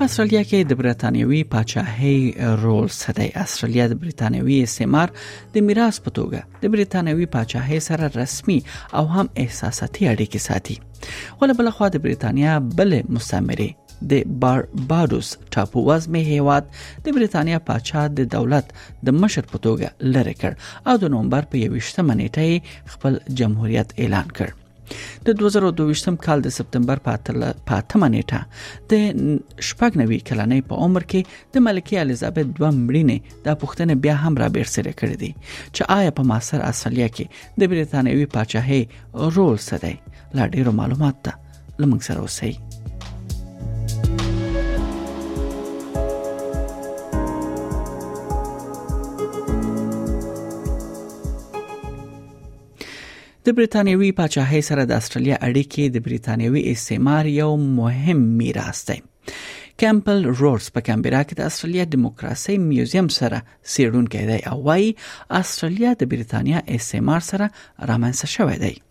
په استرالیا کې د برتانیوي پاچاهي رول څه دی استرالیا د برتانیوي استعمار د میراث په توګه د برتانیوي پاچاهي سره رسمي او هم احساساتي اړیکې ساتي ولې بل خو د برتانیا بل مستعمره د باربادوس ټاپو وزمه هیواد د بریتانیا پاچا د دولت د مشر په توګه لری کړ او د نومبر په 21 نیټه خپل جمهوریت اعلان کړ د 2022م کال د سپتمبر په 8مه نیټه د شپږ نوي کلنۍ په عمر کې د ملکه الیزابت دوه مړینې د پښتنه بیا هم را بیرسره کړې دي چې آیا په ماسر اصلیا کې د بریتانیوي پاچاهي رول څه دی لا ډیرو معلومات ته لمنګ سره اوسئ د بریتانیوي پاچاهۍ سره د استرالیا اړیکې د بریتانیوي استعمار یو مهم میراث دی کمپل رورس په کمبرا کې د استرالیا دیموکراسي میوزیم سره سیړونکی دی او وايي استرالیا د بریتانیا استعمار سره رامنځته شوې ده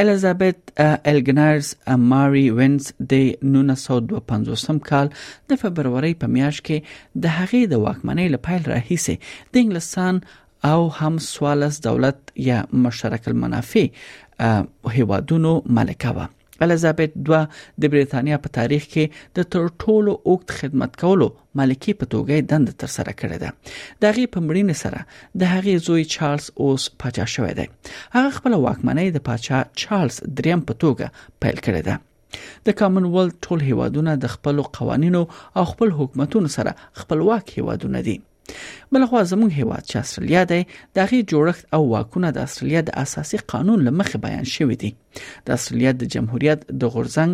الیزابت الګنرز ماری وینس د 1952 کال د فبرवरी په میاشت کې د هغې د واکمنۍ له پیل راهیسې د انګلستان او هم سوالس دولت یا مشترک المنافع هیوادونو ملکه و الیزابت دوه د بریتانیا په تاریخ کې د تر ټولو اوږد خدمت کولو ملکې په توګه دند تر سره کړې ده د هغې په مړینې سره د هغې زوی چارلز اوس پاچا شوی دی هغه خپل واکمنۍ د پاچا چارلز دریم په توګه پیل کړې ده د کامن ولت ټول هیوادونه د خپل قوانینو او خپل حکومتونو سره خپلواک هیوادونه دي بلخوا زموږ هیواد چې استرالیا دی د هغې جوړښت او واکونه د استرالیا د اساسي قانون لمخې بیان شوی دی د استرالیا د جمهوریت د غورځنګ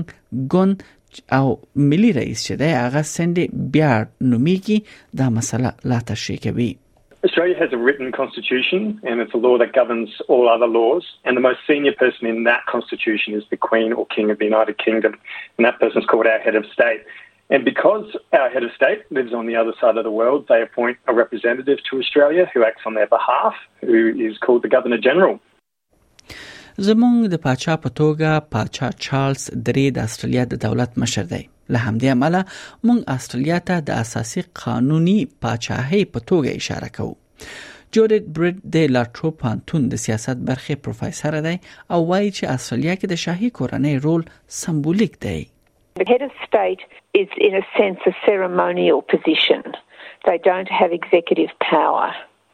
ګوند او ملي رئیس چې دی هغه سندي بیا نوميږي دا مسله لا تشریح کوي Australia has a written constitution and it's a law that governs all other laws and the most senior person in that constitution is the Queen or King of the United Kingdom and that person's called our head of state And because our head of state lives on the other side of the world, they appoint a representative to Australia who acts on their behalf, who is called the Governor General. زمونږ د پاچا په توګه پاچا چارلز درې د استرالیا د دولت مشر دی له همدې امله مونږ استرالیا ته د اساسي قانوني پاچاهۍ په توګه اشاره کوو جورج برید د لاټرو پانتون د سیاست برخې پروفیسور دی او وایي چې استرالیا کې د شاهي کورنۍ رول سمبولیک دی The head of state is, in a sense, a ceremonial position. They don't have executive power.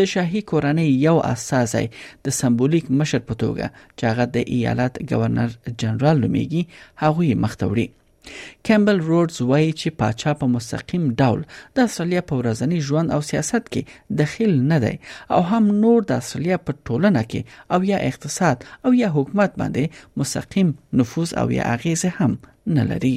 د شاهي کورنۍ یو استازی د سمبولیک مشر په توګه چې هغه د ایالت گورنر جنرال نومیږي هغه یې مخته وړي کیمبل رودز وایي چې پاچا په مستقیم ډول د استرالیا په ورځنی ژوند او سیاست کې دخیل نه دی او هم نور د استرالیا په ټولنه کې او یا اقتصاد او یا حکومت باندې مستقیم نفوذ او یا اغیزه هم نه لري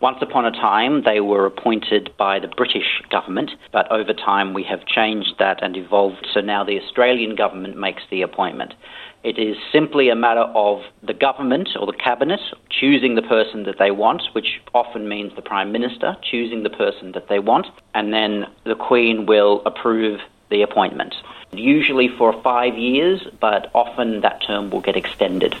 Once upon a time, they were appointed by the British government, but over time we have changed that and evolved, so now the Australian government makes the appointment. It is simply a matter of the government or the cabinet choosing the person that they want, which often means the Prime Minister choosing the person that they want, and then the Queen will approve the appointment. Usually for five years, but often that term will get extended.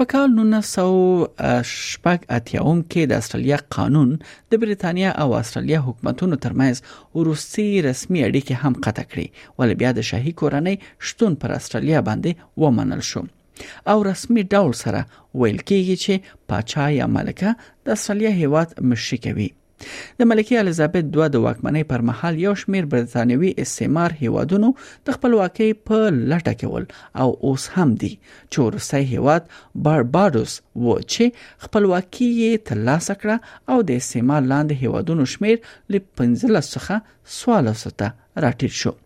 په کال 1988 کې د استرالیا قانون د بریتانیا او استرالیا حکومتونو ترمنځ وروستي رسمي اړیکې هم قطع کړې ولې بیا د شاهي کورنۍ شتون پر استرالیا باندې ومنل شو او رسمي ډول سره ویل کېږي چې پاچا یا ملکه د استرالیا هیواد مشري کوي د ملکه الیزابت دوه د واکمنۍ پر مهال یو شمیر برتانیوي استعمار هیوادونو د خپلواکۍ په لټه کې ول او اوس هم دي چې ورسای هیواد باربادوس و چې خپلواکي یې ترلاسه کړه او د استعمار لاندې هیوادونو شمیر له 15 څخه 14 ته راټیټ شو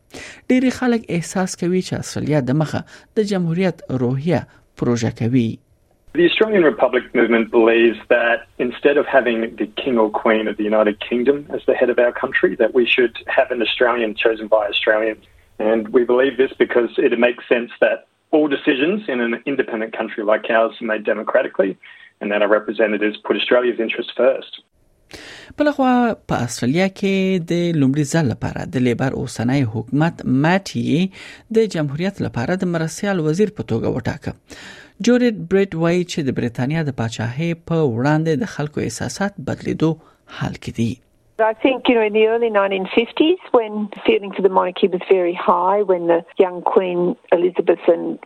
ډیری خلک احساس کوي چې استرالیا د مخه د جمهوریت روحیه پروژه کوي The Australian Republic movement believes that instead of having the King or Queen of the United Kingdom as the head of our country, that we should have an Australian chosen by Australians. And we believe this because it makes sense that all decisions in an independent country like ours are made democratically and that our representatives put Australia's interests first. بلخوا په استرالیا کې د لومړي ځل لپاره د لیبر اوسنۍ حکومت ماټي د جمهوریت لپاره د مرسیال وزیر په توګه وټاکه جوریډ بریټ وایي چې د بریتانیا د پاچاهۍ په وړاندې د خلکو احساسات بدلیدو حال کې دي I think, you know, in the early 1950s, when feeling for the monarchy was very high, when the young Queen Elizabeth and